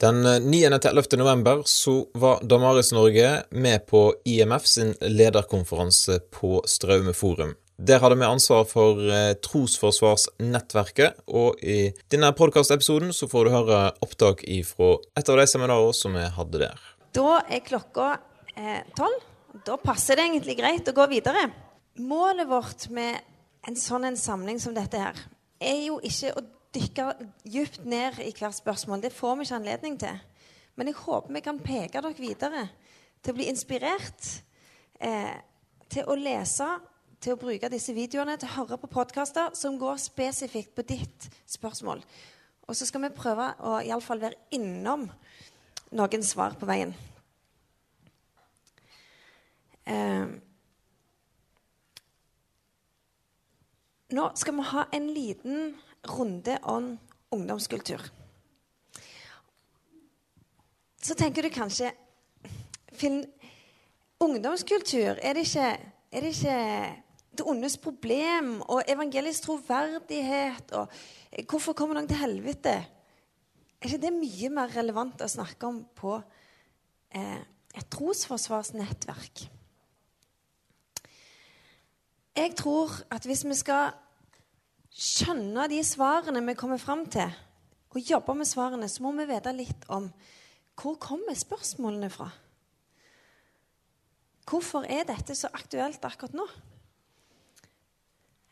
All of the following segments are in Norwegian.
Den 9.-11. november så var Damaris Norge med på IMF sin lederkonferanse på Straume forum. Der hadde vi ansvar for eh, Trosforsvarsnettverket, og i denne podkastepisoden så får du høre opptak fra et av de seminarene som vi hadde der. Da er klokka eh, tolv. Eh, da passer det egentlig greit å gå videre. Målet vårt med en sånn en samling som dette her, er jo ikke å dykke dypt ned i hvert spørsmål. Det får vi ikke anledning til. Men jeg håper vi kan peke dere videre til å bli inspirert, eh, til å lese, til å bruke disse videoene, til å høre på podkaster som går spesifikt på ditt spørsmål. Og så skal vi prøve å iallfall være innom noen svar på veien. Eh, nå skal vi ha en liten runde om ungdomskultur. Så tenker du kanskje Finn, Ungdomskultur, er det, ikke, er det ikke det ondes problem og evangelisk troverdighet og Hvorfor kommer noen til helvete? Er ikke det mye mer relevant å snakke om på eh, et trosforsvarsnettverk? Jeg tror at hvis vi skal skjønne de svarene vi kommer fram til, og jobbe med svarene, så må vi vite litt om hvor kommer spørsmålene fra. Hvorfor er dette så aktuelt akkurat nå?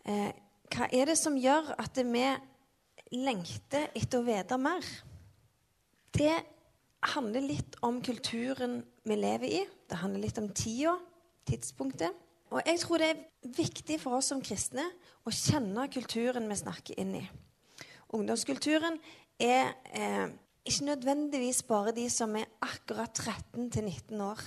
Eh, hva er det som gjør at vi lengter etter å vite mer? Det handler litt om kulturen vi lever i. Det handler litt om tida, tidspunktet. Og jeg tror det er viktig for oss som kristne å kjenne kulturen vi snakker inn i. Ungdomskulturen er eh, ikke nødvendigvis bare de som er akkurat 13 19 år.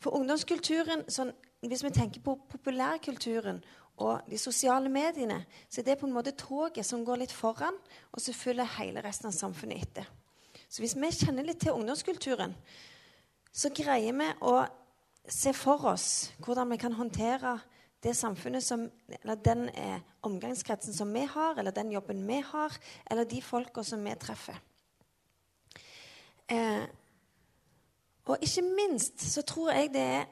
For ungdomskulturen, sånn, hvis vi tenker på populærkulturen og de sosiale mediene, så er det på en måte toget som går litt foran, og så følger hele resten av samfunnet etter. Så hvis vi kjenner litt til ungdomskulturen, så greier vi å se for oss hvordan vi kan håndtere det samfunnet som, eller den eh, omgangskretsen som vi har, eller den jobben vi har, eller de folka som vi treffer. Eh, og ikke minst så tror jeg det er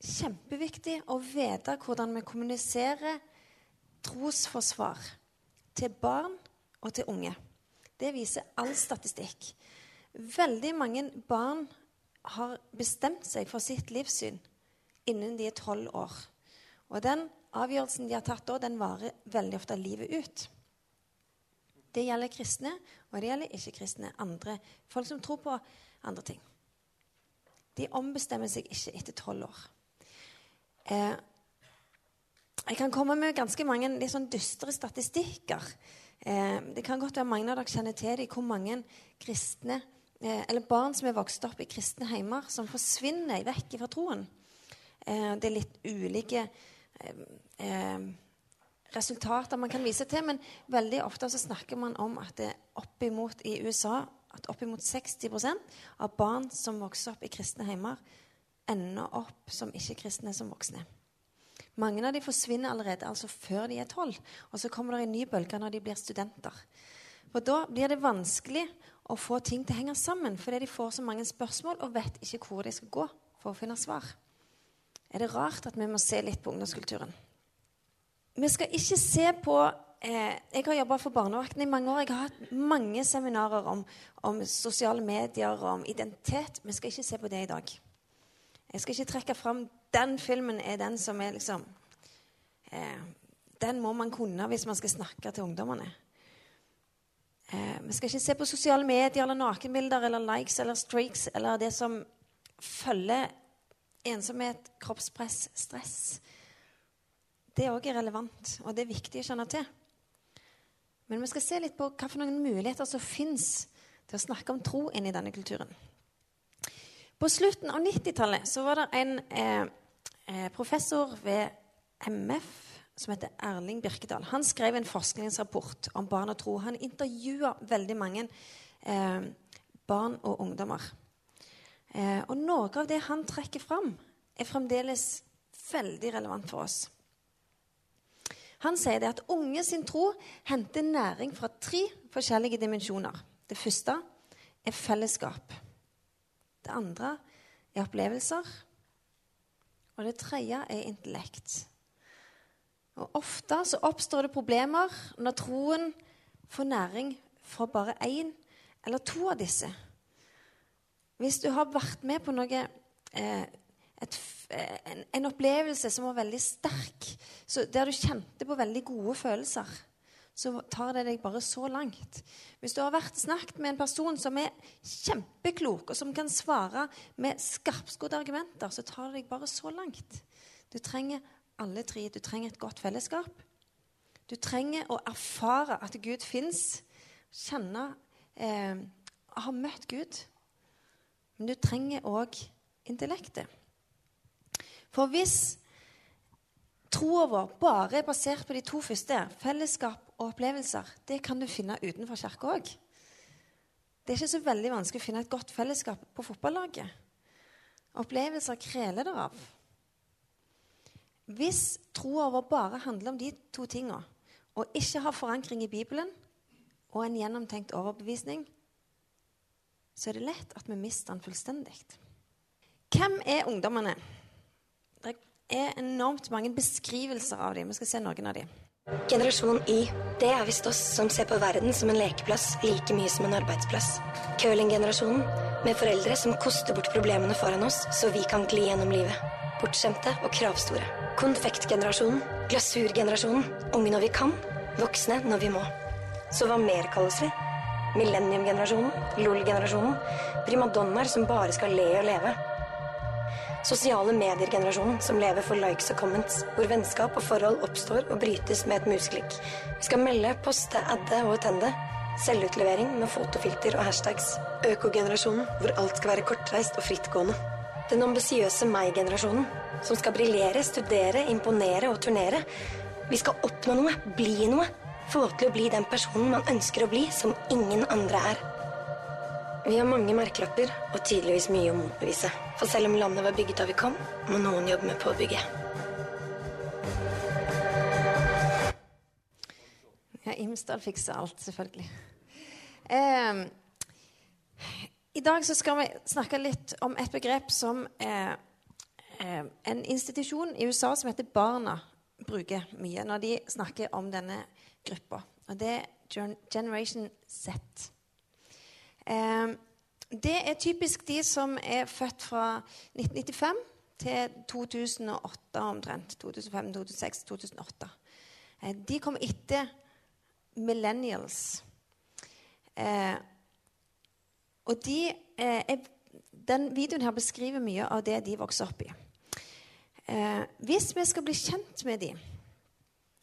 kjempeviktig å vite hvordan vi kommuniserer trosforsvar til barn og til unge. Det viser all statistikk. Veldig mange barn har bestemt seg for sitt livssyn innen de er tolv år. Og den avgjørelsen de har tatt da, den varer veldig ofte livet ut. Det gjelder kristne, og det gjelder ikke-kristne. andre, Folk som tror på andre ting. De ombestemmer seg ikke etter tolv år. Eh, jeg kan komme med ganske mange litt sånn dystre statistikker. Eh, det kan godt være mange av dere kjenner til det, hvor mange kristne eller barn som er vokst opp i kristne heimer, som forsvinner vekk fra troen. Eh, det er litt ulike eh, resultater man kan vise til, men veldig ofte så snakker man om at det oppimot i USA at oppimot 60% av barn som vokser opp i kristne heimer, ender opp som ikke-kristne som voksne. Mange av de forsvinner allerede altså før de er tolv. Og så kommer det en ny bølge når de blir studenter. For da blir det vanskelig å få ting til å henge sammen fordi de får så mange spørsmål og vet ikke hvor de skal gå for å finne svar. Er det rart at vi må se litt på ungdomskulturen? Vi skal ikke se på eh, Jeg har jobba for Barnevakten i mange år. Jeg har hatt mange seminarer om, om sosiale medier og om identitet. Vi skal ikke se på det i dag. Jeg skal ikke trekke fram den filmen er den som er liksom eh, Den må man kunne hvis man skal snakke til ungdommene. Eh, vi skal ikke se på sosiale medier eller nakenbilder eller likes eller streaks eller det som følger ensomhet, kroppspress, stress. Det òg er relevant, og det er viktig å kjenne til. Men vi skal se litt på hva for noen muligheter som fins til å snakke om tro inni denne kulturen. På slutten av 90-tallet var det en eh, eh professor ved MF som heter Erling Birkedal. Han skrev en forskningsrapport om barn og tro. Han intervjua veldig mange eh, barn og ungdommer. Eh, og noe av det han trekker fram, er fremdeles veldig relevant for oss. Han sier det at unge sin tro henter næring fra tre forskjellige dimensjoner. Det første er fellesskap. Det andre er opplevelser. Og det tredje er intellekt. Og Ofte så oppstår det problemer når troen får næring fra bare én eller to av disse. Hvis du har vært med på noe eh, et, en, en, opplevelse som var veldig sterk, der du kjente på veldig gode følelser, så tar det deg bare så langt. Hvis du har vært snakket med en person som er kjempeklok, og som kan svare med skarpskodde argumenter, så tar det deg bare så langt. Du trenger alle tre. Du trenger et godt fellesskap. Du trenger å erfare at Gud fins. Kjenne eh, Ha møtt Gud. Men du trenger òg intellektet. For hvis troa vår bare er basert på de to første, fellesskap og opplevelser, det kan du finne utenfor kirka òg. Det er ikke så veldig vanskelig å finne et godt fellesskap på fotballaget. Opplevelser kreler det av. Hvis troa vår bare handler om de to tinga, og ikke har forankring i Bibelen og en gjennomtenkt overbevisning, så er det lett at vi mister den fullstendig. Hvem er ungdommene? Det er enormt mange beskrivelser av dem. Vi skal se noen av dem. Generasjon Y, det er visst oss som ser på verden som en lekeplass like mye som en arbeidsplass. Curlinggenerasjonen, med foreldre som koster bort problemene foran oss, så vi kan gli gjennom livet. Bortskjemte og kravstore. Konfektgenerasjonen, glasurgenerasjonen, unge når vi kan, voksne når vi må. Så hva mer kalles vi? Millenniumgenerasjonen, LOL-generasjonen, primadonnaer som bare skal le og leve. Sosiale medier-generasjonen som lever for likes og comments, hvor vennskap og forhold oppstår og brytes med et musklikk. Vi skal melde, poste, adde og attende. Selvutlevering med fotofilter og hashtags. Økogenerasjonen, hvor alt skal være kortreist og frittgående. Den ambisiøse meg-generasjonen, som skal briljere, studere, imponere og turnere. Vi skal oppnå noe, bli noe. Få til å bli den personen man ønsker å bli, som ingen andre er. Vi har mange merkelapper og tydeligvis mye å motbevise. For selv om landet var bygget da vi kom, må noen jobbe med påbygget. Ja, Imsdal fikser alt, selvfølgelig. Eh, I dag skal vi snakke litt om et begrep som eh, eh, en institusjon i USA som heter Barna, bruker mye når de snakker om denne gruppa. Og det er Generation Z. Eh, det er typisk de som er født fra 1995 til 2008 omtrent. 2005, 2006, 2008. De kom etter millennials. Eh, og de, eh, er, den videoen her beskriver mye av det de vokser opp i. Eh, hvis vi skal bli kjent med dem,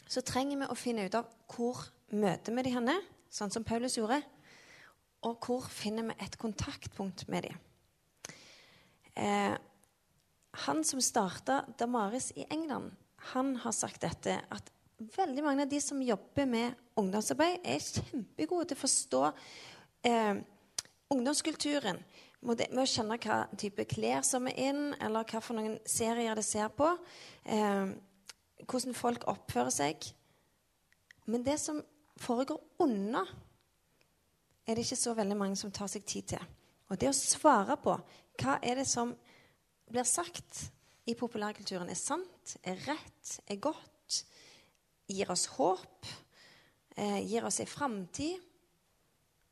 så trenger vi å finne ut av hvor møter vi de henne, sånn som Paulus gjorde. Og hvor finner vi et kontaktpunkt med dem? Eh, han som starta Damaris i England, han har sagt dette at veldig mange av de som jobber med ungdomsarbeid, er kjempegode til å forstå eh, ungdomskulturen. Med å kjenne hva type klær som er inn, eller hva for noen serier de ser på. Eh, hvordan folk oppfører seg. Men det som foregår unna er det ikke så veldig mange som tar seg tid til. Og det å svare på hva er det som blir sagt i populærkulturen, er sant, er rett, er godt, gir oss håp, eh, gir oss en framtid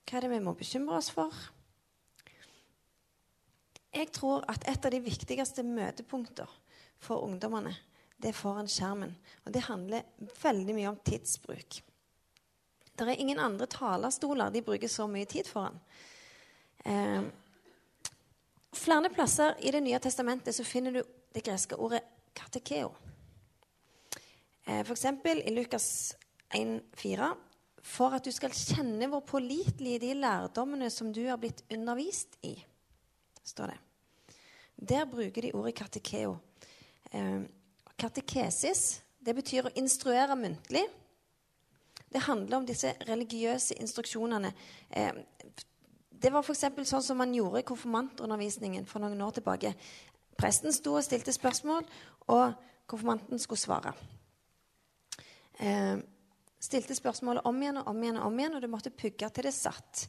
Hva er det vi må bekymre oss for? Jeg tror at et av de viktigste møtepunkter for ungdommene, det er foran skjermen. Og det handler veldig mye om tidsbruk. Det er ingen andre talerstoler de bruker så mye tid foran. Eh, flere plasser i Det nye testamentet så finner du det greske ordet katekeo. Eh, F.eks. i Lukas 1,4.: For at du skal kjenne hvor pålitelige de lærdommene som du har blitt undervist i, står det. Der bruker de ordet katekeo. Eh, katekesis det betyr å instruere muntlig. Det handler om disse religiøse instruksjonene. Eh, det var f.eks. sånn som man gjorde i konfirmantundervisningen for noen år tilbake. Presten sto og stilte spørsmål, og konfirmanten skulle svare. Eh, stilte spørsmålet om igjen og om igjen, og om igjen, og du måtte pugge til det satt.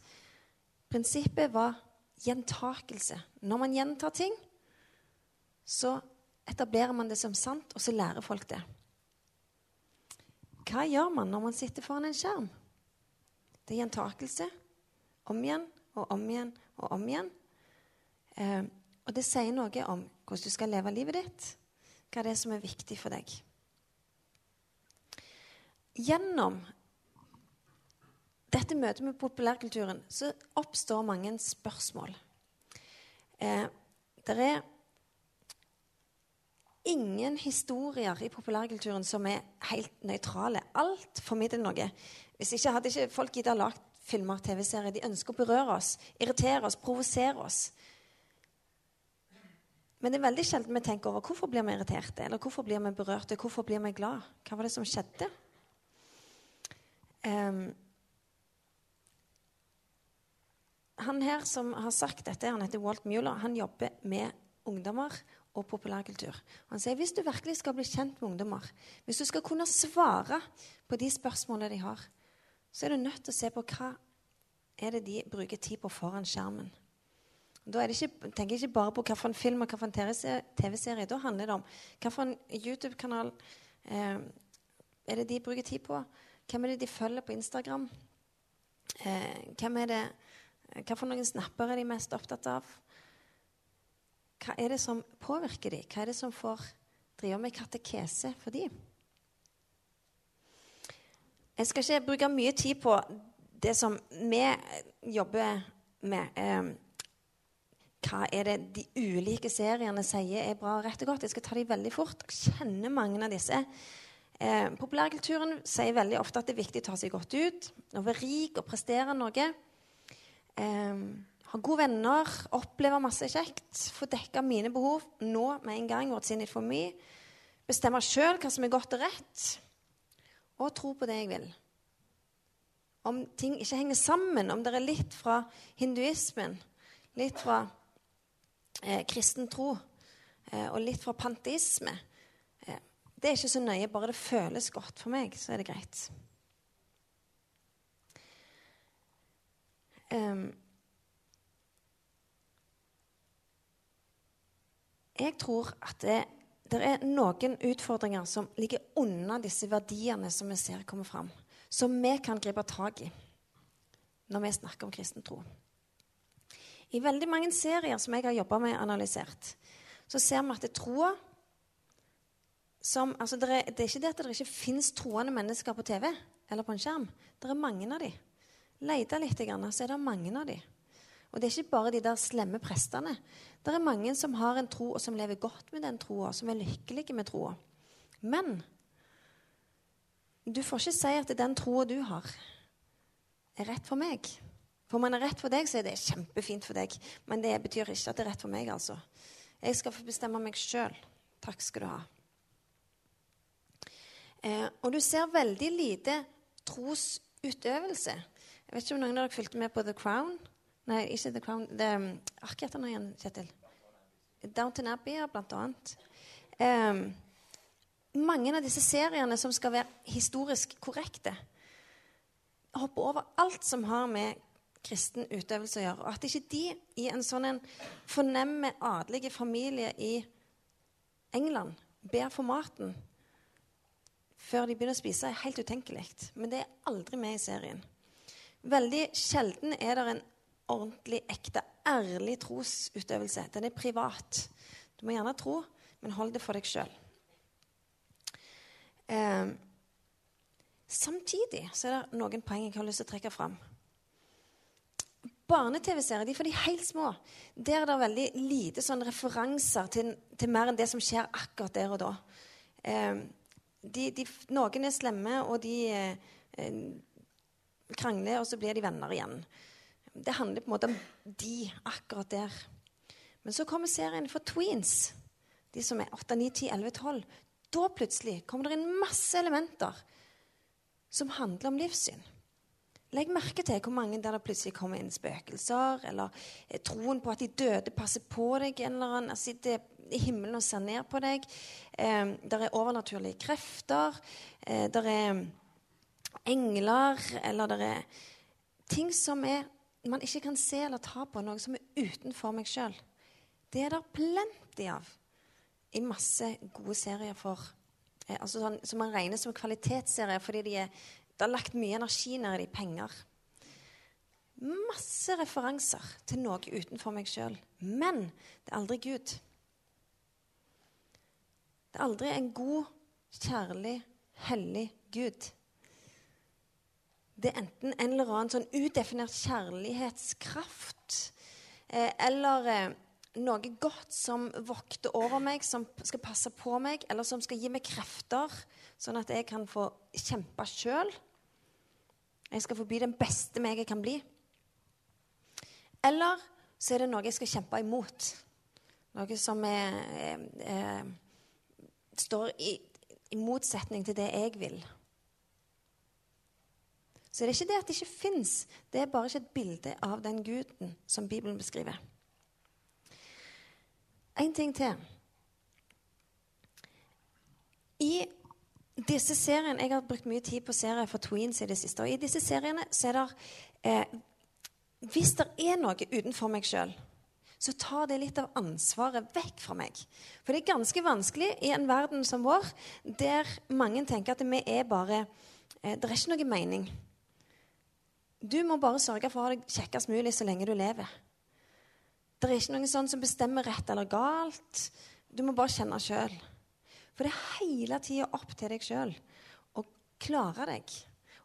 Prinsippet var gjentakelse. Når man gjentar ting, så etablerer man det som sant, og så lærer folk det. Hva gjør man når man sitter foran en skjerm? Det er gjentakelse. Om igjen og om igjen og om igjen. Eh, og det sier noe om hvordan du skal leve livet ditt, hva det er som er viktig for deg. Gjennom dette møtet med populærkulturen så oppstår mange spørsmål. Eh, det er ingen historier i populærkulturen som er helt nøytrale. Alt formidler noe. Hvis ikke hadde ikke folk giddet lagd filmer, TV-serier. De ønsker å berøre oss, irritere oss, provosere oss. Men det er veldig sjelden vi tenker over hvorfor blir vi irriterte, eller hvorfor blir vi berørte, hvorfor blir vi glad? Hva var det som skjedde? Um, han her som har sagt dette, han heter Walt Mueller. Han jobber med ungdommer og populærkultur. Han sier hvis du virkelig skal bli kjent med ungdommer, hvis du skal kunne svare på de spørsmålene de har, så er du nødt til å se på hva er det de bruker tid på foran skjermen. Da ikke, tenker jeg ikke bare på hvilken film og hvilken TV-serie. Da handler det om hvilken YouTube-kanal eh, er det de bruker tid på. Hvem er det de følger på Instagram? Eh, hvem er det, hva for noen snapper er de mest opptatt av? Hva er det som påvirker dem? Hva er det som får drive med katekese for dem? Jeg skal ikke bruke mye tid på det som vi jobber med. Eh, hva er det de ulike seriene sier er bra og rett og godt. Jeg skal ta dem veldig fort. Jeg kjenner mange av disse. Eh, populærkulturen sier veldig ofte at det er viktig å ta seg godt ut, å være rik og prestere noe. Eh, ha gode venner, oppleve masse kjekt, få dekka mine behov nå med en gang. What's in for me? Bestemme sjøl hva som er godt og rett, og tro på det jeg vil. Om ting ikke henger sammen, om det er litt fra hinduismen, litt fra eh, kristen tro eh, og litt fra panteisme. Det er ikke så nøye, bare det føles godt for meg, så er det greit. Um, jeg tror at det, det, er noen utfordringer som ligger unna disse verdiene som vi ser komme fram, som vi kan gripe tak i når vi snakker om kristen tro. I veldig mange serier som jeg har jobba med analysert, så ser vi at troa som, altså det, er, det er ikke det at det ikke fins troende mennesker på TV eller på en skjerm. Det er mange av dem. Leter litt, så er det mange av dem. Og det er ikke bare de der slemme prestene. Det er mange som har en tro, og som lever godt med den troa, som er lykkelige med troa. Men du får ikke si at den troa du har, er rett for meg. For om man er rett for deg, så er det kjempefint for deg. Men det betyr ikke at det er rett for meg, altså. Jeg skal få bestemme meg sjøl. Takk skal du ha. Eh, og du ser veldig lite trosutøvelse. Jeg vet ikke om noen av dere fulgte med på The Crown? Nei, ikke The Crown. Det, er Ark heter den igjen, Kjetil. Downton Abbey, blant annet. Eh, mange av disse seriene som skal være historisk korrekte, hopper over alt som har med kristen utøvelse å gjøre. Og at ikke de i en sånn en fornemme adelige familie i England ber for maten før de begynner å spise, er helt utenkelig. Men det er aldri med i serien. Veldig sjelden er det en ordentlig, ekte, ærlig trosutøvelse. Den er privat. Du må gjerne tro, men hold det for deg sjøl. Eh, samtidig så er det noen poeng jeg har lyst til å trekke fram barne-TV-serier for de helt små, der er det veldig lite sånn referanser til, til, mer enn det som skjer akkurat der og da. Eh, de, de, noen er slemme, og de eh, krangler, og så blir de venner igjen. Det handler på en måte om de akkurat der. Men så kommer serien for tweens, de som er 8, 9, 10, 11, 12. Da plutselig kommer det inn masse elementer som handler om livssyn. Legg merke til hvor mange der det plutselig kommer inn spøkelser, eller eh, troen på at de døde passer på deg, eller annen, sitter i himmelen og ser ned på deg. Eh, der er overnaturlige krefter. Eh, der er engler, eller der er ting som er man ikke kan se eller ta på, noe som er utenfor meg sjøl. Det er det plenty av i masse gode serier for eh, altså sånn, Som man regner som kvalitetsserier fordi de er, det er lagt mye energi ned i de penger. Masse referanser til noe utenfor meg sjøl. Men det er aldri Gud. Det er aldri en god, kjærlig, hellig Gud. Det er enten en eller annen sånn udefinert kjærlighetskraft eh, eller eh, noe godt som vokter over meg, som skal passe på meg, eller som skal gi meg krefter, sånn at jeg kan få kjempe sjøl. Jeg skal få bli den beste meg jeg kan bli. Eller så er det noe jeg skal kjempe imot. Noe som er, er, er, står i, i motsetning til det jeg vil. Så det er ikke det at det ikke fins, det er bare ikke et bilde av den guden som Bibelen beskriver. En ting til. I disse seriene, Jeg har brukt mye tid på serier for tweens i det siste. og I disse seriene så er det eh, Hvis det er noe utenfor meg sjøl, så tar det litt av ansvaret vekk fra meg. For det er ganske vanskelig i en verden som vår, der mange tenker at vi er bare eh, Det er ikke noe mening. Du må bare sørge for å ha det kjekkest mulig så lenge du lever. Det er ikke noen sånn som bestemmer rett eller galt. Du må bare kjenne sjøl. For det er hele tida opp til deg sjøl å klare deg.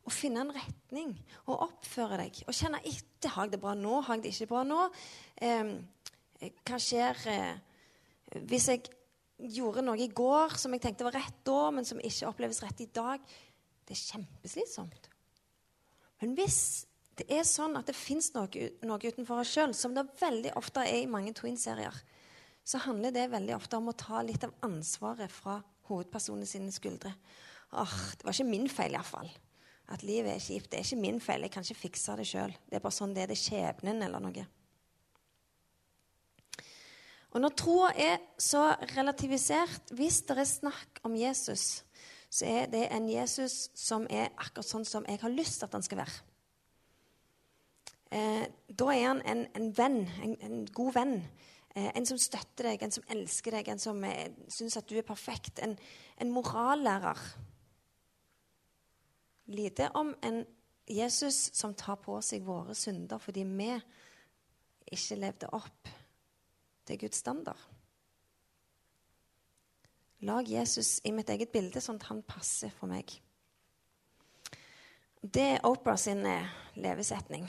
Å finne en retning og oppføre deg. Og kjenne etter. Har jeg det bra nå? Har jeg det ikke bra nå? Eh, hva skjer eh, hvis jeg gjorde noe i går som jeg tenkte var rett da, men som ikke oppleves rett i dag? Det er kjempeslitsomt. Men hvis det er sånn at det fins noe, noe, utenfor oss sjøl, som det veldig ofte er i mange Twin-serier, så handler det veldig ofte om å ta litt av ansvaret fra hovedpersonene sine skuldre. Åh, Det var ikke min feil, iallfall. At livet er kjipt. Det er ikke min feil. Jeg kan ikke fikse det sjøl. Det er bare sånn det er. Det er skjebnen eller noe. Og når troa er så relativisert, hvis det er snakk om Jesus, så er det en Jesus som er akkurat sånn som jeg har lyst til at han skal være. Eh, da er han en, en venn, en, en, god venn. Eh, en som støtter deg, en som elsker deg, en som eh, syns at du er perfekt. En, en morallærer. Lite om en Jesus som tar på seg våre synder fordi vi ikke levde opp til Guds standard. Lag Jesus i mitt eget bilde, sånn at han passer for meg. Det er Opera sin eh, levesetning.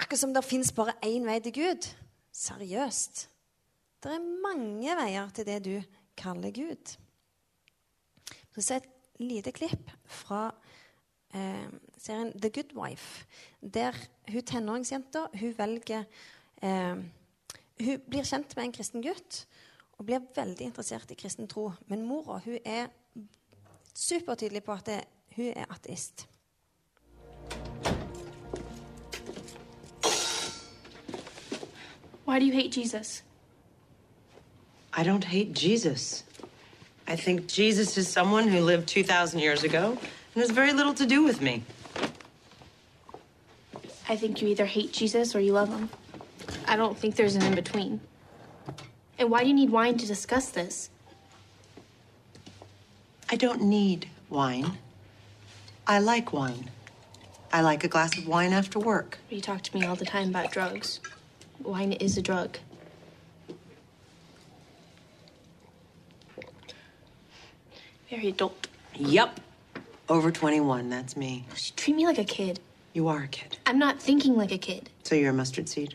Akkurat som det fins bare én vei til Gud. Seriøst. Det er mange veier til det du kaller Gud. Så se et lite klipp fra eh, serien The Good Wife, der hun tenåringsjenta hun velger eh, Hun blir kjent med en kristen gutt og blir veldig interessert i kristen tro. Men mora hun er supertydelig på at det, hun er ateist. Why do you hate Jesus? I don't hate Jesus. I think Jesus is someone who lived 2,000 years ago and has very little to do with me. I think you either hate Jesus or you love him. I don't think there's an in between. And why do you need wine to discuss this? I don't need wine. I like wine. I like a glass of wine after work. You talk to me all the time about drugs. Wine is a drug. Very adult. Yep. Over 21, that's me. You treat me like a kid. You are a kid. I'm not thinking like a kid. So you're a mustard seed?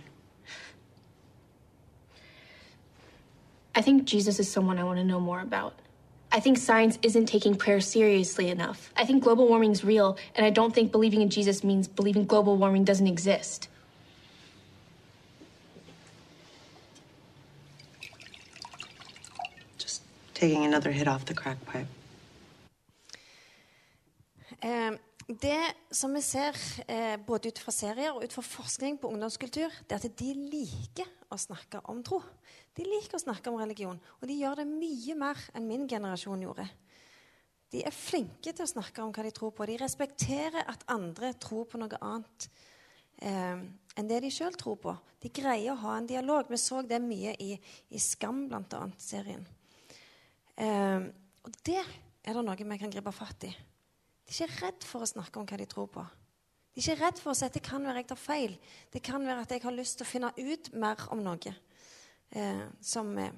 I think Jesus is someone I want to know more about. I think science isn't taking prayer seriously enough. I think global warming is real, and I don't think believing in Jesus means believing global warming doesn't exist. Taking another hit off the crack pipe. Eh, det som vi ser eh, både ut fra serier og ut fra forskning på ungdomskultur, det er at de liker å snakke om tro. De liker å snakke om religion, og de gjør det mye mer enn min generasjon gjorde. De er flinke til å snakke om hva de tror på. De respekterer at andre tror på noe annet eh, enn det de sjøl tror på. De greier å ha en dialog. Vi så det mye i, i Skam, annet, serien. Eh, og det er det noe vi kan gripe fatt i. De er ikke redd for å snakke om hva de tror på. De er ikke redd for å si at det kan være jeg tar feil. Det kan være at jeg har lyst til å finne ut mer om noe eh, som, eh,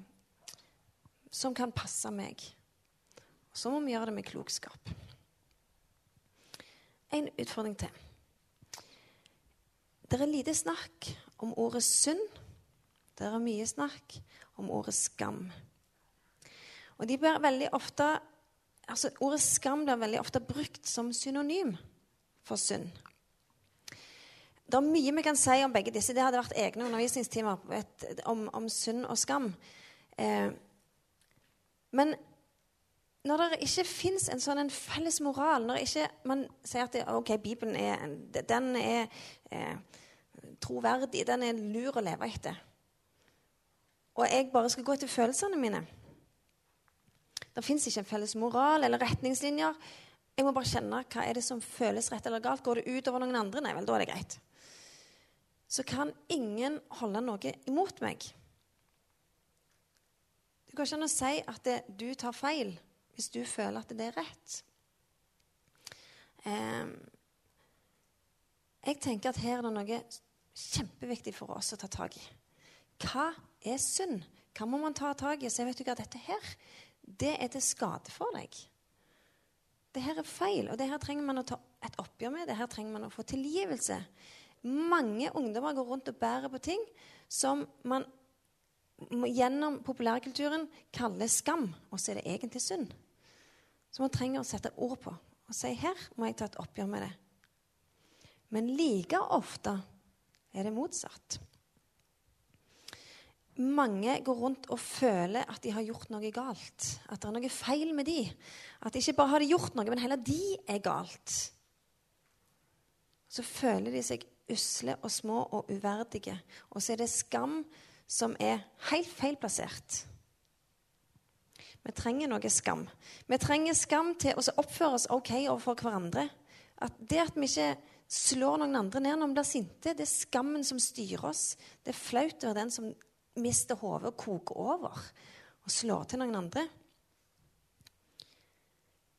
som kan passe meg. Så må vi gjøre det med klokskap. En utfordring til. Det er lite snakk om ordet synd. Det er mye snakk om ordet skam. Og de blir veldig ofte altså Ordet skam blir veldig ofte brukt som synonym for synd. Det er mye vi kan si om begge disse. Det hadde vært egne undervisningstimer om, om synd og skam. Eh, men når det ikke fins en sånn en felles moral, når ikke man sier at det, ok, Bibelen er, den er eh, troverdig, den er lur å leve etter, og jeg bare skal gå etter følelsene mine Det fins ikke en felles moral eller retningslinjer. Jeg må bare kjenne hva er det som føles rett eller galt. Går det ut over noen andre? Nei vel, da er det greit. Så kan ingen holde noe imot meg. Det går ikke an å si at det, du tar feil hvis du føler at det er rett. Um, jeg tenker at her er det noe kjempeviktig for oss å ta tak i. Hva er synd? Hva må man ta tak i? Så jeg vet du hva, dette her, det er til skade for deg. Det her er feil, og det her trenger man å ta et oppgjør med. Det her trenger man å få tilgivelse. Mange ungdommer går rundt og bærer på ting som man gjennom populærkulturen kaller skam, og så er det egentlig synd. Så man trenger å sette ord på og si her må jeg ta et oppgjør med det. Men like ofte er det motsatt. Mange går rundt og føler at de har gjort noe galt. At det er noe feil med de. At de ikke bare har gjort noe, men heller de er galt. Så føler de seg usle og små og uverdige. Og så er det skam som er helt feilplassert. Vi trenger noe skam. Vi trenger skam til å oppføre oss OK overfor hverandre. At det at vi ikke slår noen andre ned når vi blir sinte, det er skammen som styrer oss. Det er flaut over den som mister hodet og koker over og slår til noen andre.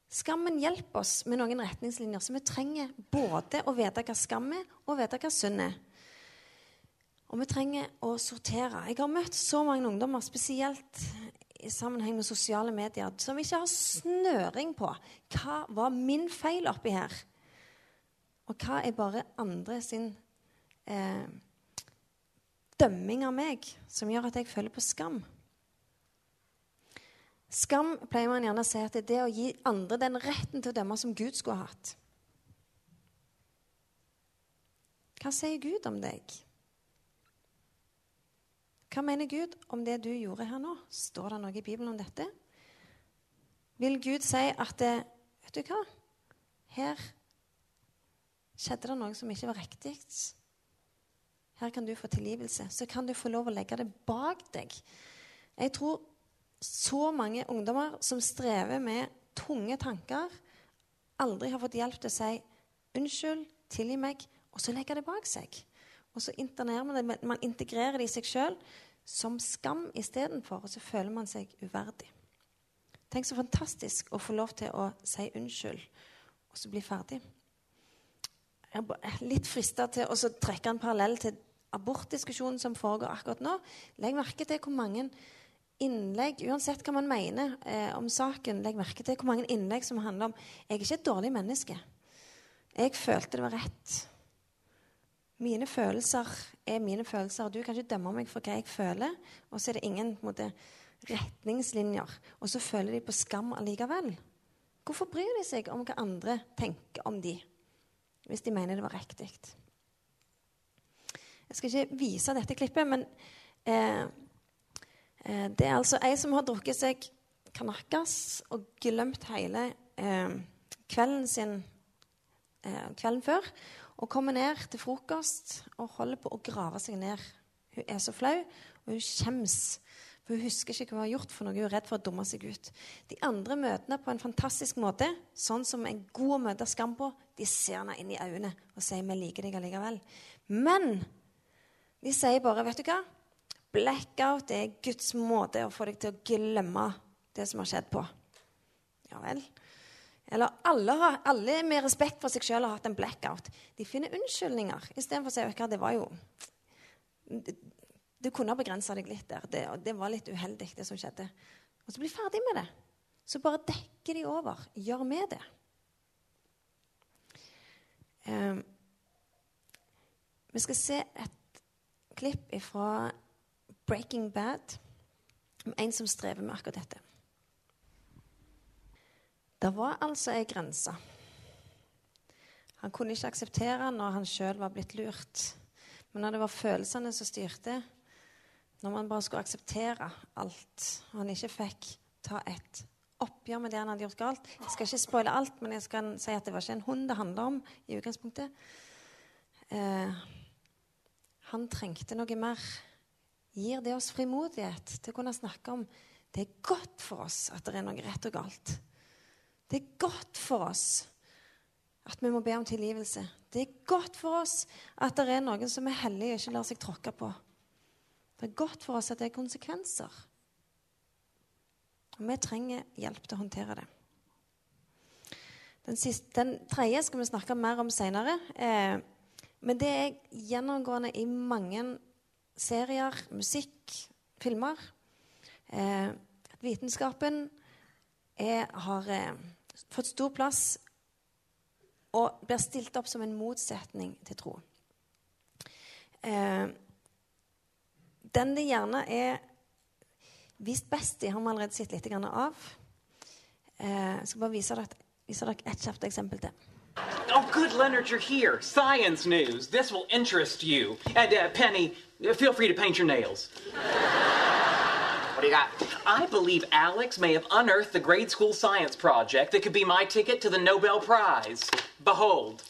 Skammen hjelper oss med noen retningslinjer, så vi trenger både å vite hva skam er, og vite hva synd er. Og vi trenger å sortere. Jeg har møtt så mange ungdommer, spesielt i sammenheng med sosiale medier som ikke har snøring på hva var min feil oppi her, og hva er bare andre sin eh, dømming av meg som gjør at jeg føler på skam. Skam pleier man gjerne å si at det er det å gi andre den retten til å dømme som Gud skulle ha hatt. Hva sier Gud om deg? Hva mener Gud om det du gjorde her nå? Står det noe i Bibelen om dette? Vil Gud si at det, Vet du hva? Her skjedde det noe som ikke var riktig. Her kan du få tilgivelse. Så kan du få lov å legge det bak deg. Jeg tror så mange ungdommer som strever med tunge tanker, aldri har fått hjelp til å si 'unnskyld, tilgi meg', og så legge det bak seg. Og så internerer man det, man integrerer det i seg sjøl som skam istedenfor, og så føler man seg uverdig. Tenk så fantastisk å få lov til å si unnskyld og så bli ferdig. Jeg er litt frista til å trekke en parallell til abortdiskusjonen som foregår akkurat nå. Legg merke til hvor mange innlegg, uansett hva man mener eh, om saken, legg merke til hvor mange innlegg som handler om jeg er ikke et dårlig menneske. Jeg følte det var rett. Mine følelser er mine følelser. Du kan ikke dømme meg for hva jeg føler. Og så er det ingen måte, retningslinjer. Og så føler de på skam allikevel. Hvorfor bryr de seg om hva andre tenker om de, hvis de mener det var riktig? Jeg skal ikke vise dette klippet, men eh, eh, det er altså ei som har drukket seg kanakas og glemt hele eh, kvelden sin eh, kvelden før. Og kommer ned til frokost og holder på å grave seg ned. Hun er så flau, og hun skjems For Hun husker ikke hva hun har gjort, for noe hun er redd for å dumme seg ut. De andre møtene på en fantastisk måte, sånn som en god å møte skam på, de ser henne inn i øynene og sier 'vi liker deg allikevel'. Men de sier bare 'vet du hva'? Blackout er Guds måte å få deg til å glemme det som har skjedd på. Ja vel. Eller alle, har, alle med respekt for seg sjøl har hatt en blackout. De finner unnskyldninger istedenfor å si hva, det var jo Du kunne ha begrensa deg litt der. Det, det, var litt uheldig, det som skjedde. Og så bli ferdig med det. Så bare dekker de over. Gjør med det. Um, vi skal se et klipp fra Breaking Bad om en som strever med akkurat dette. Det var altså ei grense. Han kunne ikke akseptere når han sjøl var blitt lurt. Men når det var følelsene som styrte, når man bare skulle akseptere alt, og han ikke fikk ta et oppgjør med det han hadde gjort galt Jeg skal ikke spoile alt, men jeg skal si at det var ikke en hund det handla om i utgangspunktet. Eh, han trengte noe mer. Gir det oss frimodighet til å kunne snakke om det er godt for oss at det er noe rett og galt. Det er godt for oss at vi må be om tilgivelse. Det er godt for oss at det er noen som er hellige og ikke lar seg tråkke på. Det er godt for oss at det er konsekvenser. Og vi trenger hjelp til å håndtere det. Den, siste, den tredje skal vi snakke mer om seinere. Eh, men det er gjennomgående i mange serier, musikk, filmer. Eh, vitenskapen er, har eh, fått stor plass og blir stilt opp som en motsetning til tro. Eh, den det gjerne er vist best i, har vi allerede sett litt av. Eh, jeg skal bare vise dere, vise dere et kjapt eksempel til. Oh, good, Leonard, you're here. Science news. This will interest you. And uh, Penny, feel free to paint your nails. What do you got? I believe Alex may have unearthed the grade school science project that could be my ticket to the Nobel Prize. Behold.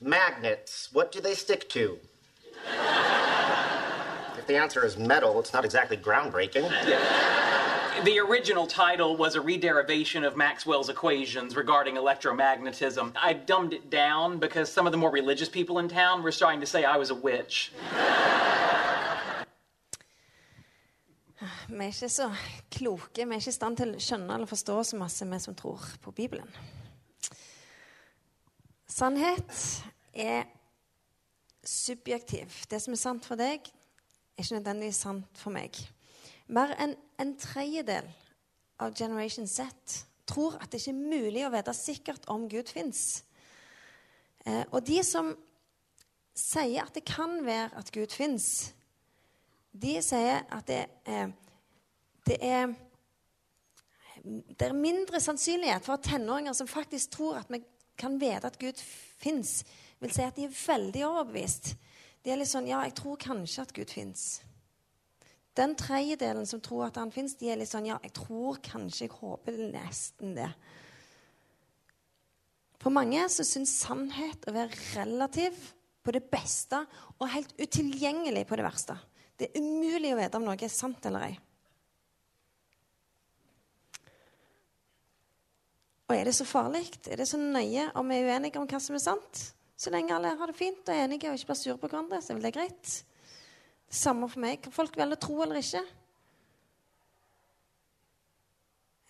Magnets. What do they stick to? if the answer is metal, it's not exactly groundbreaking. The original title was a rederivation of Maxwell's equations regarding electromagnetism. I dumbed it down because some of the more religious people in town were starting to say I was a witch. Vi er ikke så kloke, vi er ikke i stand til å skjønne eller forstå så masse, vi som tror på Bibelen. Sannhet er subjektiv. Det som er sant for deg, er ikke nødvendigvis sant for meg. Mer enn en tredjedel av Generation Z tror at det ikke er mulig å vite sikkert om Gud fins. Eh, og de som sier at det kan være at Gud fins, de sier at det, eh, det er det er mindre sannsynlighet for at tenåringer som faktisk tror at vi kan vite at Gud fins, vil si at de er veldig overbevist. De er litt sånn Ja, jeg tror kanskje at Gud fins. Den tredjedelen som tror at han fins, de er litt sånn Ja, jeg tror kanskje, jeg håper nesten det. For mange så syns sannhet å være relativ på det beste og helt utilgjengelig på det verste. Det er umulig å vite om noe er sant eller ei. Og er det så farlig? Er det så nøye om vi er uenige om hva som er sant? Så lenge alle har det fint og er enige og ikke blir sure på hverandre, så er vel det greit. Samme for meg. Kan folk velge tro eller ikke?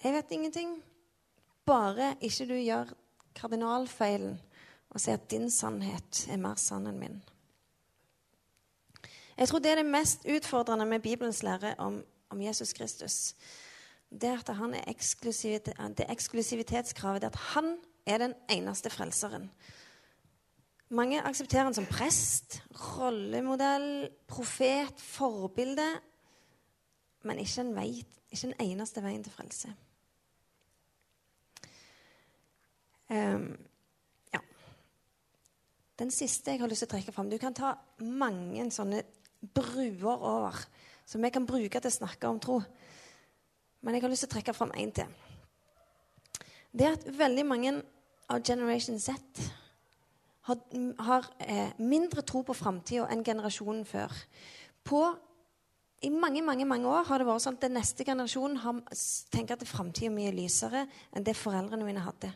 Jeg vet ingenting. Bare ikke du gjør kardinalfeilen og sier at din sannhet er mer sann enn min. Jeg tror det er det mest utfordrende med Bibelens lære om, om Jesus Kristus det er at han er eksklusivit det eksklusivitetskravet. Det at han er den eneste frelseren. Mange aksepterer han som prest, rollemodell, profet, forbilde. Men ikke en, vei, ikke den eneste veien til frelse. Um, ja. Den siste jeg har lyst til å trekke fram Du kan ta mange sånne bruer over som vi kan bruke til å snakke om tro. Men jeg har lyst til å trekke fram én til. Det er at veldig mange av Generation Z har, har eh, mindre tro på framtida enn generasjonen før. På I mange mange, mange år har det vært sånn at den neste generasjonen har, tenker at framtida er mye lysere enn det foreldrene mine hadde.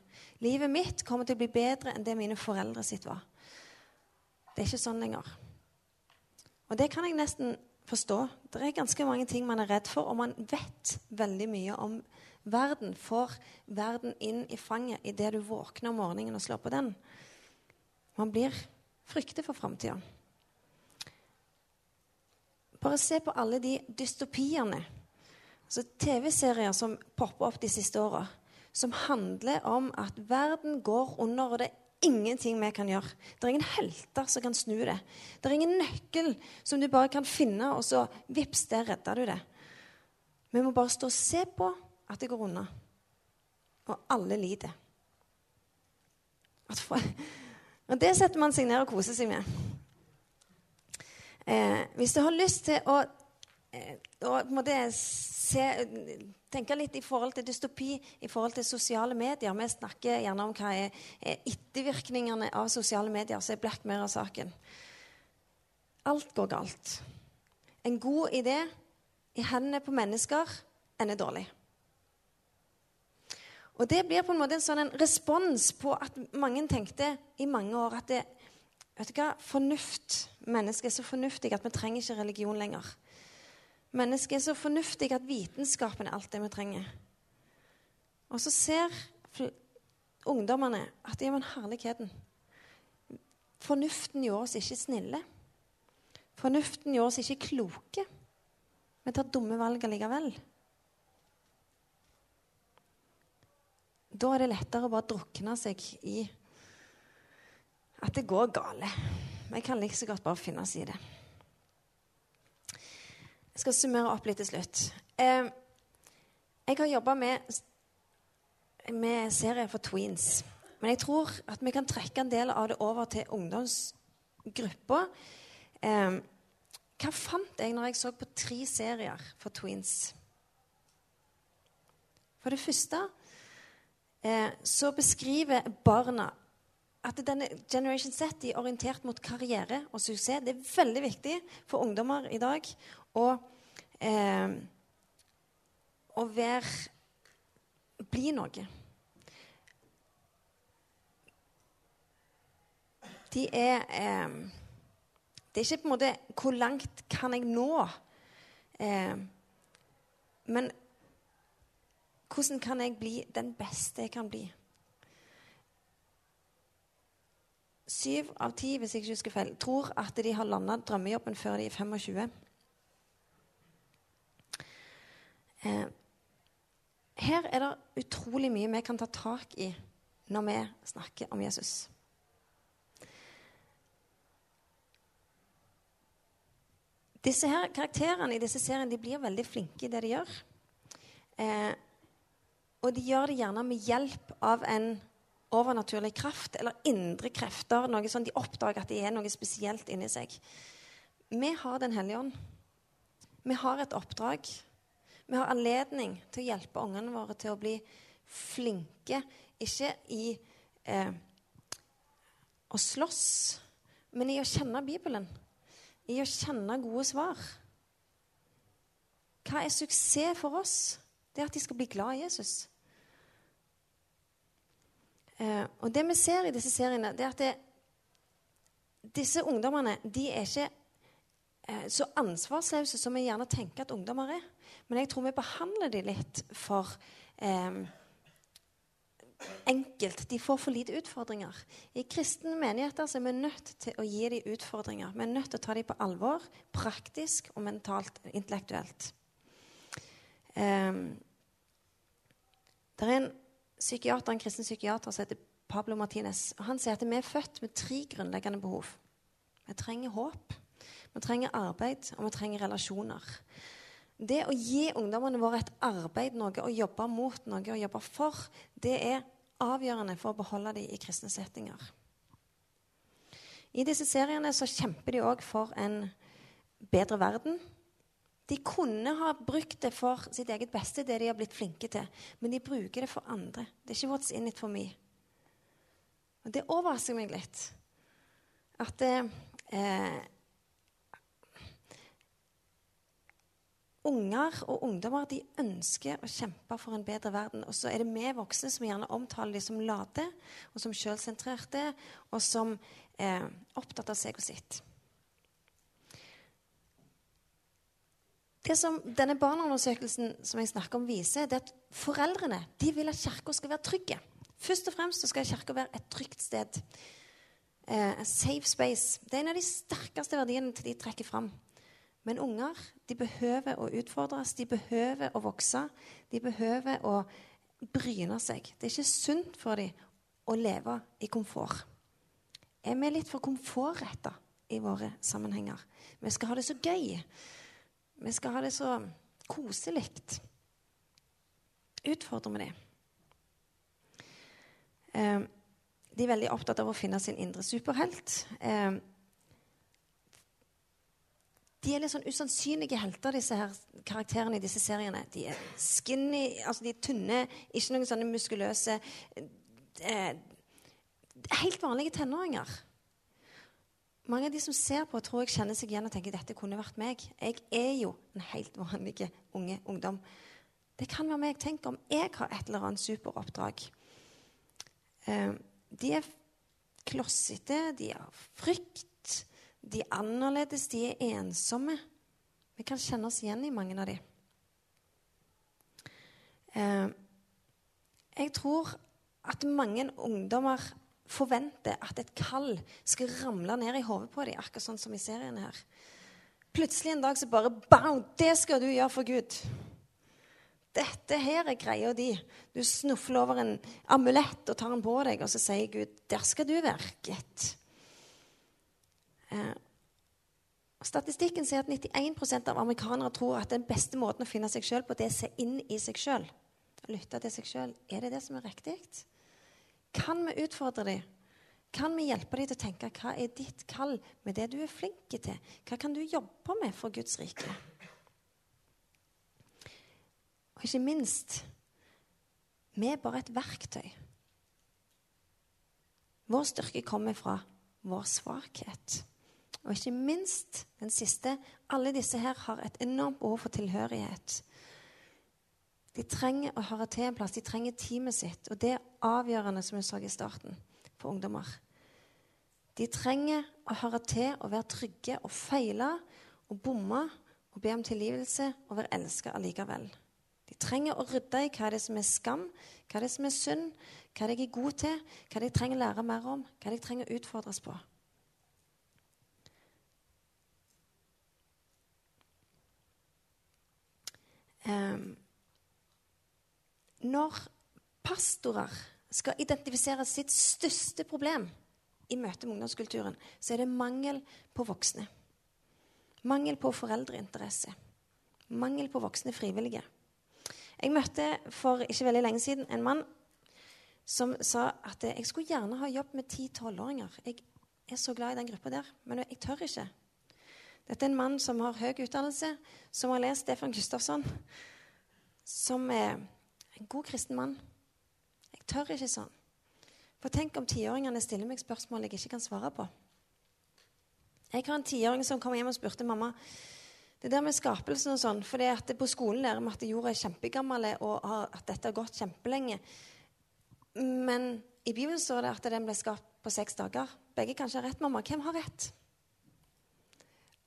Livet mitt kommer til å bli bedre enn det mine foreldre sitt var. Det er ikke sånn lenger. Og det kan jeg nesten forstå. Det er ganske mange ting man er redd for, og man vet veldig mye om verden. Får verden inn i fanget idet du våkner om morgenen og slår på den. Man blir frykter for framtida. Bare se på alle de dystopiene. Altså TV-serier som popper opp de siste åra. Som handler om at verden går under, og det er ingenting vi kan gjøre. Det er ingen helter som kan snu det. Det er ingen nøkkel som du bare kan finne, og så vips, der redda du det. Vi må bare stå og se på at det går unna. Og alle lider. At for, og det setter man seg ned og koser seg med. Eh, hvis du har lyst til å, eh, å se, tenke litt i forhold til dystopi, i forhold til sosiale medier Vi snakker gjerne om hva er, er ettervirkningene av sosiale medier, så er Black Mirror-saken. Alt går galt. En god idé i hendene på mennesker ender dårlig. Og det blir på en måte en sånn respons på at mange tenkte i mange år at det, vet du hva, fornuft Mennesket er så fornuftig at vi trenger ikke religion lenger. Mennesket er så fornuftig at vitenskapen er alt det vi trenger. Og så ser ungdommene at ja, men herligheten Fornuften gjør oss ikke snille. Fornuften gjør oss ikke kloke. Vi tar dumme valg allikevel. Da er det lettere å bare drukne seg i at det går gale. Vi kan like så godt bare finne oss i det. Jeg skal summere opp litt til slutt. Eh, jeg har jobba med, med serier for tweens. Men jeg tror at vi kan trekke en del av det over til ungdomsgruppa. Eh, hva fant jeg når jeg så på tre serier for tweens? For det første så beskriver barna at denne Generation Z er orientert mot karriere og suksess. Det er veldig viktig for ungdommer i dag å, eh, å være bli noe. De er eh, Det er ikke på en måte 'hvor langt kan jeg nå', eh, men hvordan kan jeg bli den beste jeg kan bli? Syv av ti hvis jeg ikke husker feil, tror at de har landa drømmejobben før de er 25. Eh, her er det utrolig mye vi kan ta tak i når vi snakker om Jesus. Disse her Karakterene i disse seriene de blir veldig flinke i det de gjør. Eh, og de gjør det gjerne med hjelp av en overnaturlig kraft eller indre krefter. noe sånn De oppdager at det er noe spesielt inni seg. Vi har Den hellige ånd. Vi har et oppdrag. Vi har anledning til å hjelpe ungene våre til å bli flinke. Ikke i eh, å slåss, men i å kjenne Bibelen. I å kjenne gode svar. Hva er suksess for oss? Det er at de skal bli glad i Jesus. Eh, og det vi ser i disse seriene, det er at det, disse ungdommene de er ikke eh, så ansvarsløse som vi gjerne tenker at ungdommer er. Men jeg tror vi behandler dem litt for eh, enkelt. De får for lite utfordringer. I kristne menigheter så er vi nødt til å gi dem utfordringer. Vi er nødt til å ta dem på alvor, praktisk og mentalt intellektuelt. Um, det er en psykiater, en kristen psykiater som heter Pablo Martinez. og Han sier at vi er født med tre grunnleggende behov. Vi trenger håp, vi trenger arbeid, og vi trenger relasjoner. Det å gi ungdommene våre et arbeid, noe å jobbe mot, noe å jobbe for, det er avgjørende for å beholde dem i kristne settinger. I disse seriene så kjemper de òg for en bedre verden. De kunne ha brukt det for sitt eget beste, det de har blitt flinke til, men de bruker det for andre. Det er ikke 'what's in it for me'. Og Det overrasker meg litt. At eh, unger og ungdommer de ønsker å kjempe for en bedre verden. Og så er det vi voksne som gjerne omtaler dem som late og som sjølsentrerte, og som er opptatt av seg og sitt. Det som denne barneundersøkelsen som jeg snakker om viser, det er at foreldrene de vil at kirka skal være trygge. Først og fremst skal kirka være et trygt sted. Eh, safe space. Det er en av de sterkeste verdiene til de trekker fram. Men unger de behøver å utfordres, de behøver å vokse. De behøver å bryne seg. Det er ikke sunt for dem å leve i komfort. Er vi litt for komfortretta i våre sammenhenger? Vi skal ha det så gøy. Vi skal ha det så koselig. Utfordrer vi dem. Eh, de er veldig opptatt av å finne sin indre superhelt. Eh, de er litt sånn usannsynlige helter, disse her karakterene i disse seriene. De er skinny, altså de er tynne, ikke noen sånne muskuløse eh, Helt vanlige tenåringer. Mange av de som ser på, tror jeg kjenner seg igjen og tenker dette kunne vært meg. Jeg er jo en helt vanlig unge ungdom. Det kan være meg. Tenk om jeg har et eller annet superoppdrag. Eh, de er klossete, de har frykt de er annerledes, de er ensomme. Vi kan kjenne oss igjen i mange av dem. Eh, jeg tror at mange ungdommer forventer at et kall skal ramle ned i hodet på dem, akkurat sånn som i serien her. Plutselig en dag så bare Bam! Det skal du gjøre for Gud. Dette her er greia di. Du snufler over en amulett og tar den på deg, og så sier Gud, der skal du være. gitt'. Eh, statistikken sier at 91% av amerikanere tror at den beste måten å finne seg sjøl på, det er å se inn i seg sjøl. Lytte til seg sjøl. Er det det som er riktig? Kan vi utfordre dem? Kan vi hjelpe dem til å tenke hva er ditt kall med det du er flink til? Hva kan du jobbe med for Guds rike? Og ikke minst vi er bare et verktøy. Vår styrke kommer fra vår svakhet. Og ikke minst den siste alle disse her har et enormt behov for tilhørighet. De trenger å høre til en plass. De trenger teamet sitt. Og det er avgjørende, som jeg sa i starten, for ungdommer. De trenger å høre til og være trygge og feile og bomme og be om tilgivelse og være elska allikevel. De trenger å rydde i hva det er som er skam, hva det er som er synd, hva det er god til, hva de trenger å lære mer om, hva de trenger å utfordres på. Um, når pastorer skal identifisere sitt største problem i møte med ungdomskulturen, så er det mangel på voksne. Mangel på foreldreinteresse. Mangel på voksne frivillige. Jeg møtte for ikke veldig lenge siden en mann som sa at jeg skulle gjerne ha jobb med 10-12-åringer. Jeg er så glad i den gruppa der, men jeg tør ikke. Dette er en mann som har høy utdannelse, som har lest Stefan Gustafsson, som er en god kristen mann. Jeg tør ikke sånn. For tenk om tiåringene stiller meg spørsmål jeg ikke kan svare på. Jeg har en tiåring som kom hjem og spurte mamma det der med skapelsen og sånn, for det at På skolen lærer vi at jorda er kjempegammel, og at dette har gått kjempelenge. Men i Bibelen står det at den ble skapt på seks dager. Begge kanskje har rett, mamma. Hvem har rett?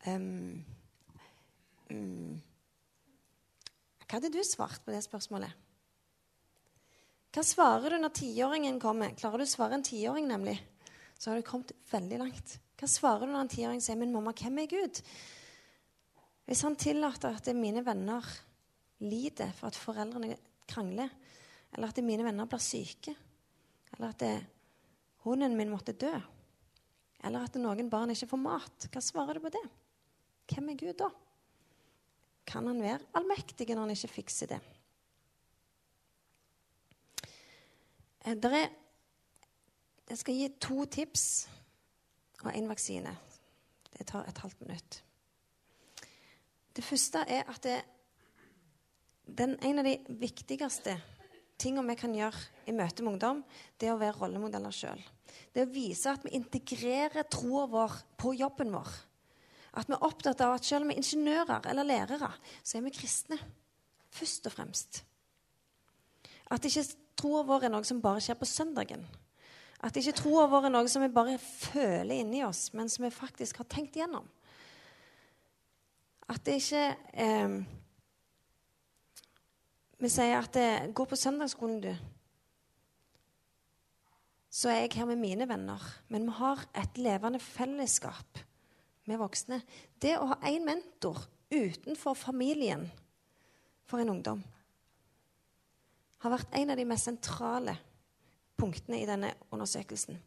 Um, um, hva hadde du svart på det spørsmålet? Hva svarer du når tiåringen kommer? Klarer du å svare en tiåring, nemlig? Så har du kommet veldig langt. Hva svarer du når en tiåring sier 'Min mamma, hvem er Gud?' Hvis han tillater at mine venner lider for at foreldrene krangler, eller at mine venner blir syke, eller at hunden min måtte dø, eller at noen barn ikke får mat, hva svarer du på det? Hvem er Gud da? Kan han være allmektig når han ikke fikser det? Er, jeg skal gi to tips og én vaksine. Det tar et halvt minutt. Det første er at det, den, en av de viktigste tingene vi kan gjøre i møte med ungdom, det er å være rollemodeller sjøl. Det er å vise at vi integrerer troa vår på jobben vår. At vi er opptatt av at selv om vi er ingeniører eller lærere, så er vi kristne. Først og fremst. At ikke troa vår er noe som bare skjer på søndagen. At ikke troa vår er noe som vi bare føler inni oss, men som vi faktisk har tenkt igjennom. At det ikke eh, Vi sier at det, 'Gå på søndagsskolen, du' så er jeg her med mine venner. Men vi har et levende fellesskap med voksne. Det å ha én mentor utenfor familien for en ungdom har vært en av de mest sentrale punktene i denne undersøkelsen.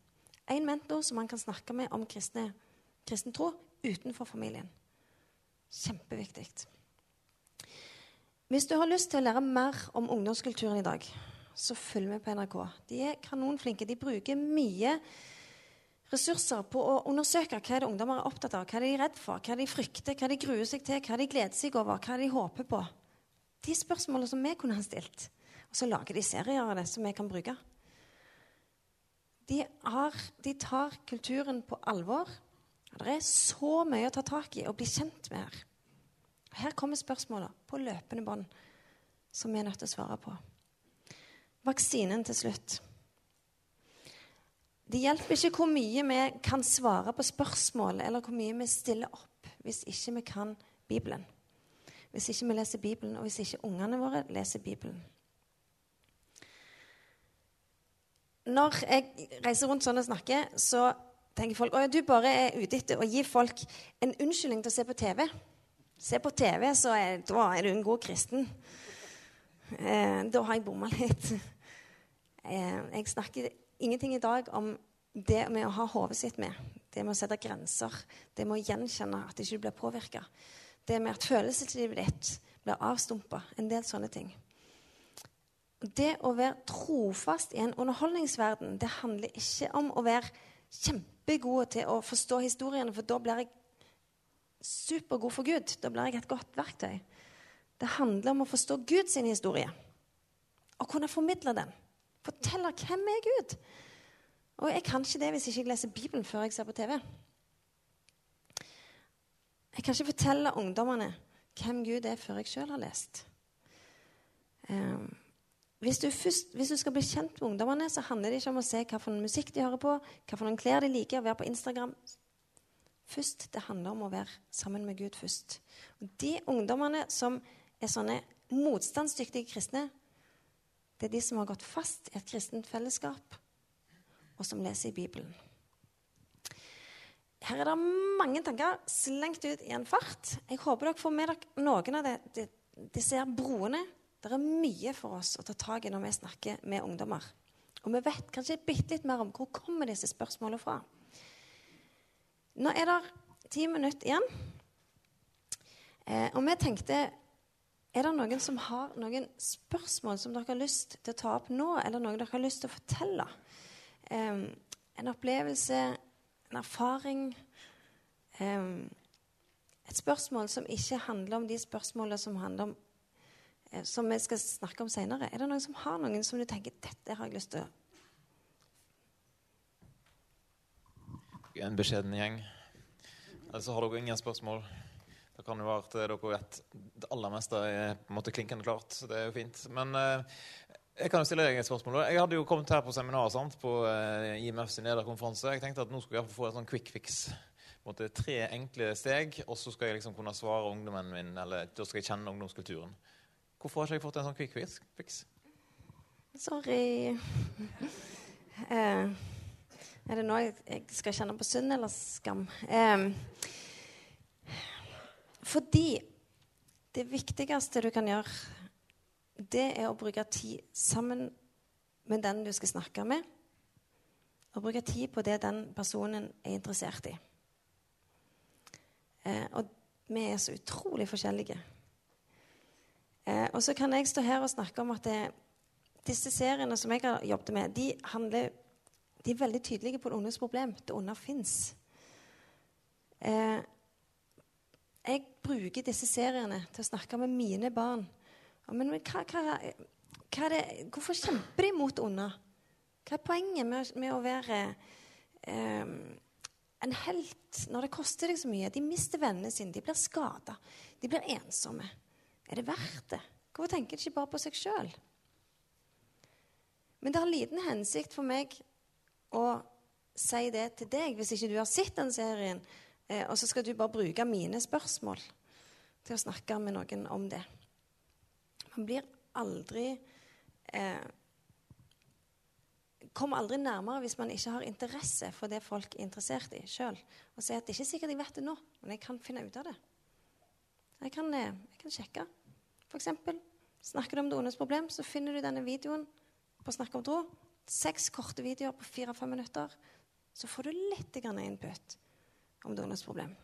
En mentor som man kan snakke med om kristne, kristen tro utenfor familien. Kjempeviktig. Hvis du har lyst til å lære mer om ungdomskulturen i dag, så følg med på NRK. De er kanonflinke. De bruker mye ressurser på å undersøke hva er det ungdommer er opptatt av, hva er de redd for, hva er de frykter, hva de gruer seg til, hva de gleder seg over, hva de håper på. De spørsmålene som vi kunne ha stilt. Og så lager de serier av det som vi kan bruke. De, har, de tar kulturen på alvor. Det er så mye å ta tak i og bli kjent med her. Her kommer spørsmåla på løpende bånd som vi er nødt til å svare på vaksinen til slutt. Det hjelper ikke hvor mye vi kan svare på spørsmål, eller hvor mye vi stiller opp, hvis ikke vi kan Bibelen. Hvis ikke vi leser Bibelen, og hvis ikke ungene våre leser Bibelen. Når jeg reiser rundt sånn og snakker, så tenker folk at du bare er ute etter å gi folk en unnskyldning til å se på TV. Se på TV, så er, da er du en god kristen. Eh, da har jeg bomma litt. Eh, jeg snakker ingenting i dag om det med å ha hodet sitt med. Det med å sette grenser. Det med å gjenkjenne at du ikke blir påvirka. Det med at følelseslivet ditt blir avstumpa. En del sånne ting. Det å være trofast i en underholdningsverden, det handler ikke om å være kjempegod til å forstå historiene, for da blir jeg supergod for Gud. Da blir jeg et godt verktøy. Det handler om å forstå Guds historie og kunne formidle den. Fortelle hvem er Gud. Og jeg kan ikke det hvis jeg ikke leser Bibelen før jeg ser på TV. Jeg kan ikke fortelle ungdommene hvem Gud er, før jeg sjøl har lest. Um, hvis, du først, hvis du, skal bli kjent med ungdommene, så handler det ikke om å se hva for musikk de hører på, hva for noen klær de liker, å være på Instagram. Først, Det handler om å være sammen med Gud først. Og De ungdommene som er sånne motstandsdyktige kristne, det er de som har gått fast i et kristent fellesskap, og som leser i Bibelen. Her er det mange tanker slengt ut i en fart. Jeg håper dere får med dere noen av det. De, disse broene. Det er mye for oss å ta tak i når vi snakker med ungdommer. Og vi vet kanskje bitte litt mer om hvor kommer disse spørsmålene fra. Nå er det ti minutter igjen. Eh, og vi tenkte er det noen som har noen spørsmål som dere har lyst til å ta opp nå, eller noe dere har lyst til å fortelle? Eh, en opplevelse, en erfaring eh, Et spørsmål som ikke handler om de spørsmålene som handler om som vi skal snakke om seinere. Er det noen som har noen som du tenker dette har jeg lyst til En beskjeden gjeng. Så har dere ingen spørsmål. Det kan jo være at dere vet det aller meste er på en måte klinkende klart. Det er jo fint. Men eh, jeg kan jo stille deg et spørsmål. Jeg hadde jo kommet her på seminar sant, på eh, IMF sin lederkonferanse. Jeg tenkte at nå skulle jeg få en sånn quick fix. Tre enkle steg, og så skal jeg liksom kunne svare ungdommen min, eller da skal jeg kjenne ungdomskulturen. Hvorfor har ikke jeg fått en sånn fix? Sorry. eh, er det nå jeg skal kjenne på synd eller skam? Fordi det viktigste du kan gjøre, det er å bruke tid sammen med den du skal snakke med. Og bruke tid på det den personen er interessert i. Eh, og vi er så utrolig forskjellige. Eh, og så kan jeg stå her og snakke om at det, disse seriene som jeg har jobbet med, de, handler, de er veldig tydelige på det ondes problem. Det onde fins. Eh, jeg bruker disse seriene til å snakke med mine barn. Men hva, hva, hva det, hvorfor kjemper de mot onde? Hva er poenget med, med å være eh, en helt når det koster deg så mye. De mister vennene sine, de blir skada, de blir ensomme. Er det verdt det? Hvorfor tenker de ikke bare på seg sjøl? Men det har liten hensikt for meg å si det til deg hvis ikke du har sett den serien, eh, og så skal du bare bruke mine spørsmål til å snakke med noen om det. Man blir aldri eh, Kommer aldri nærmere hvis man ikke har interesse for det folk er interessert i sjøl. Og sier at det er ikke sikkert jeg vet det nå, men jeg kan finne ut av det. Jeg kan, eh, jeg kan sjekke. Eksempel, snakker du om det problem, så finner du denne videoen på Snakk om tro. Seks korte videoer på fire-fem minutter. Så får du litt input om det problem.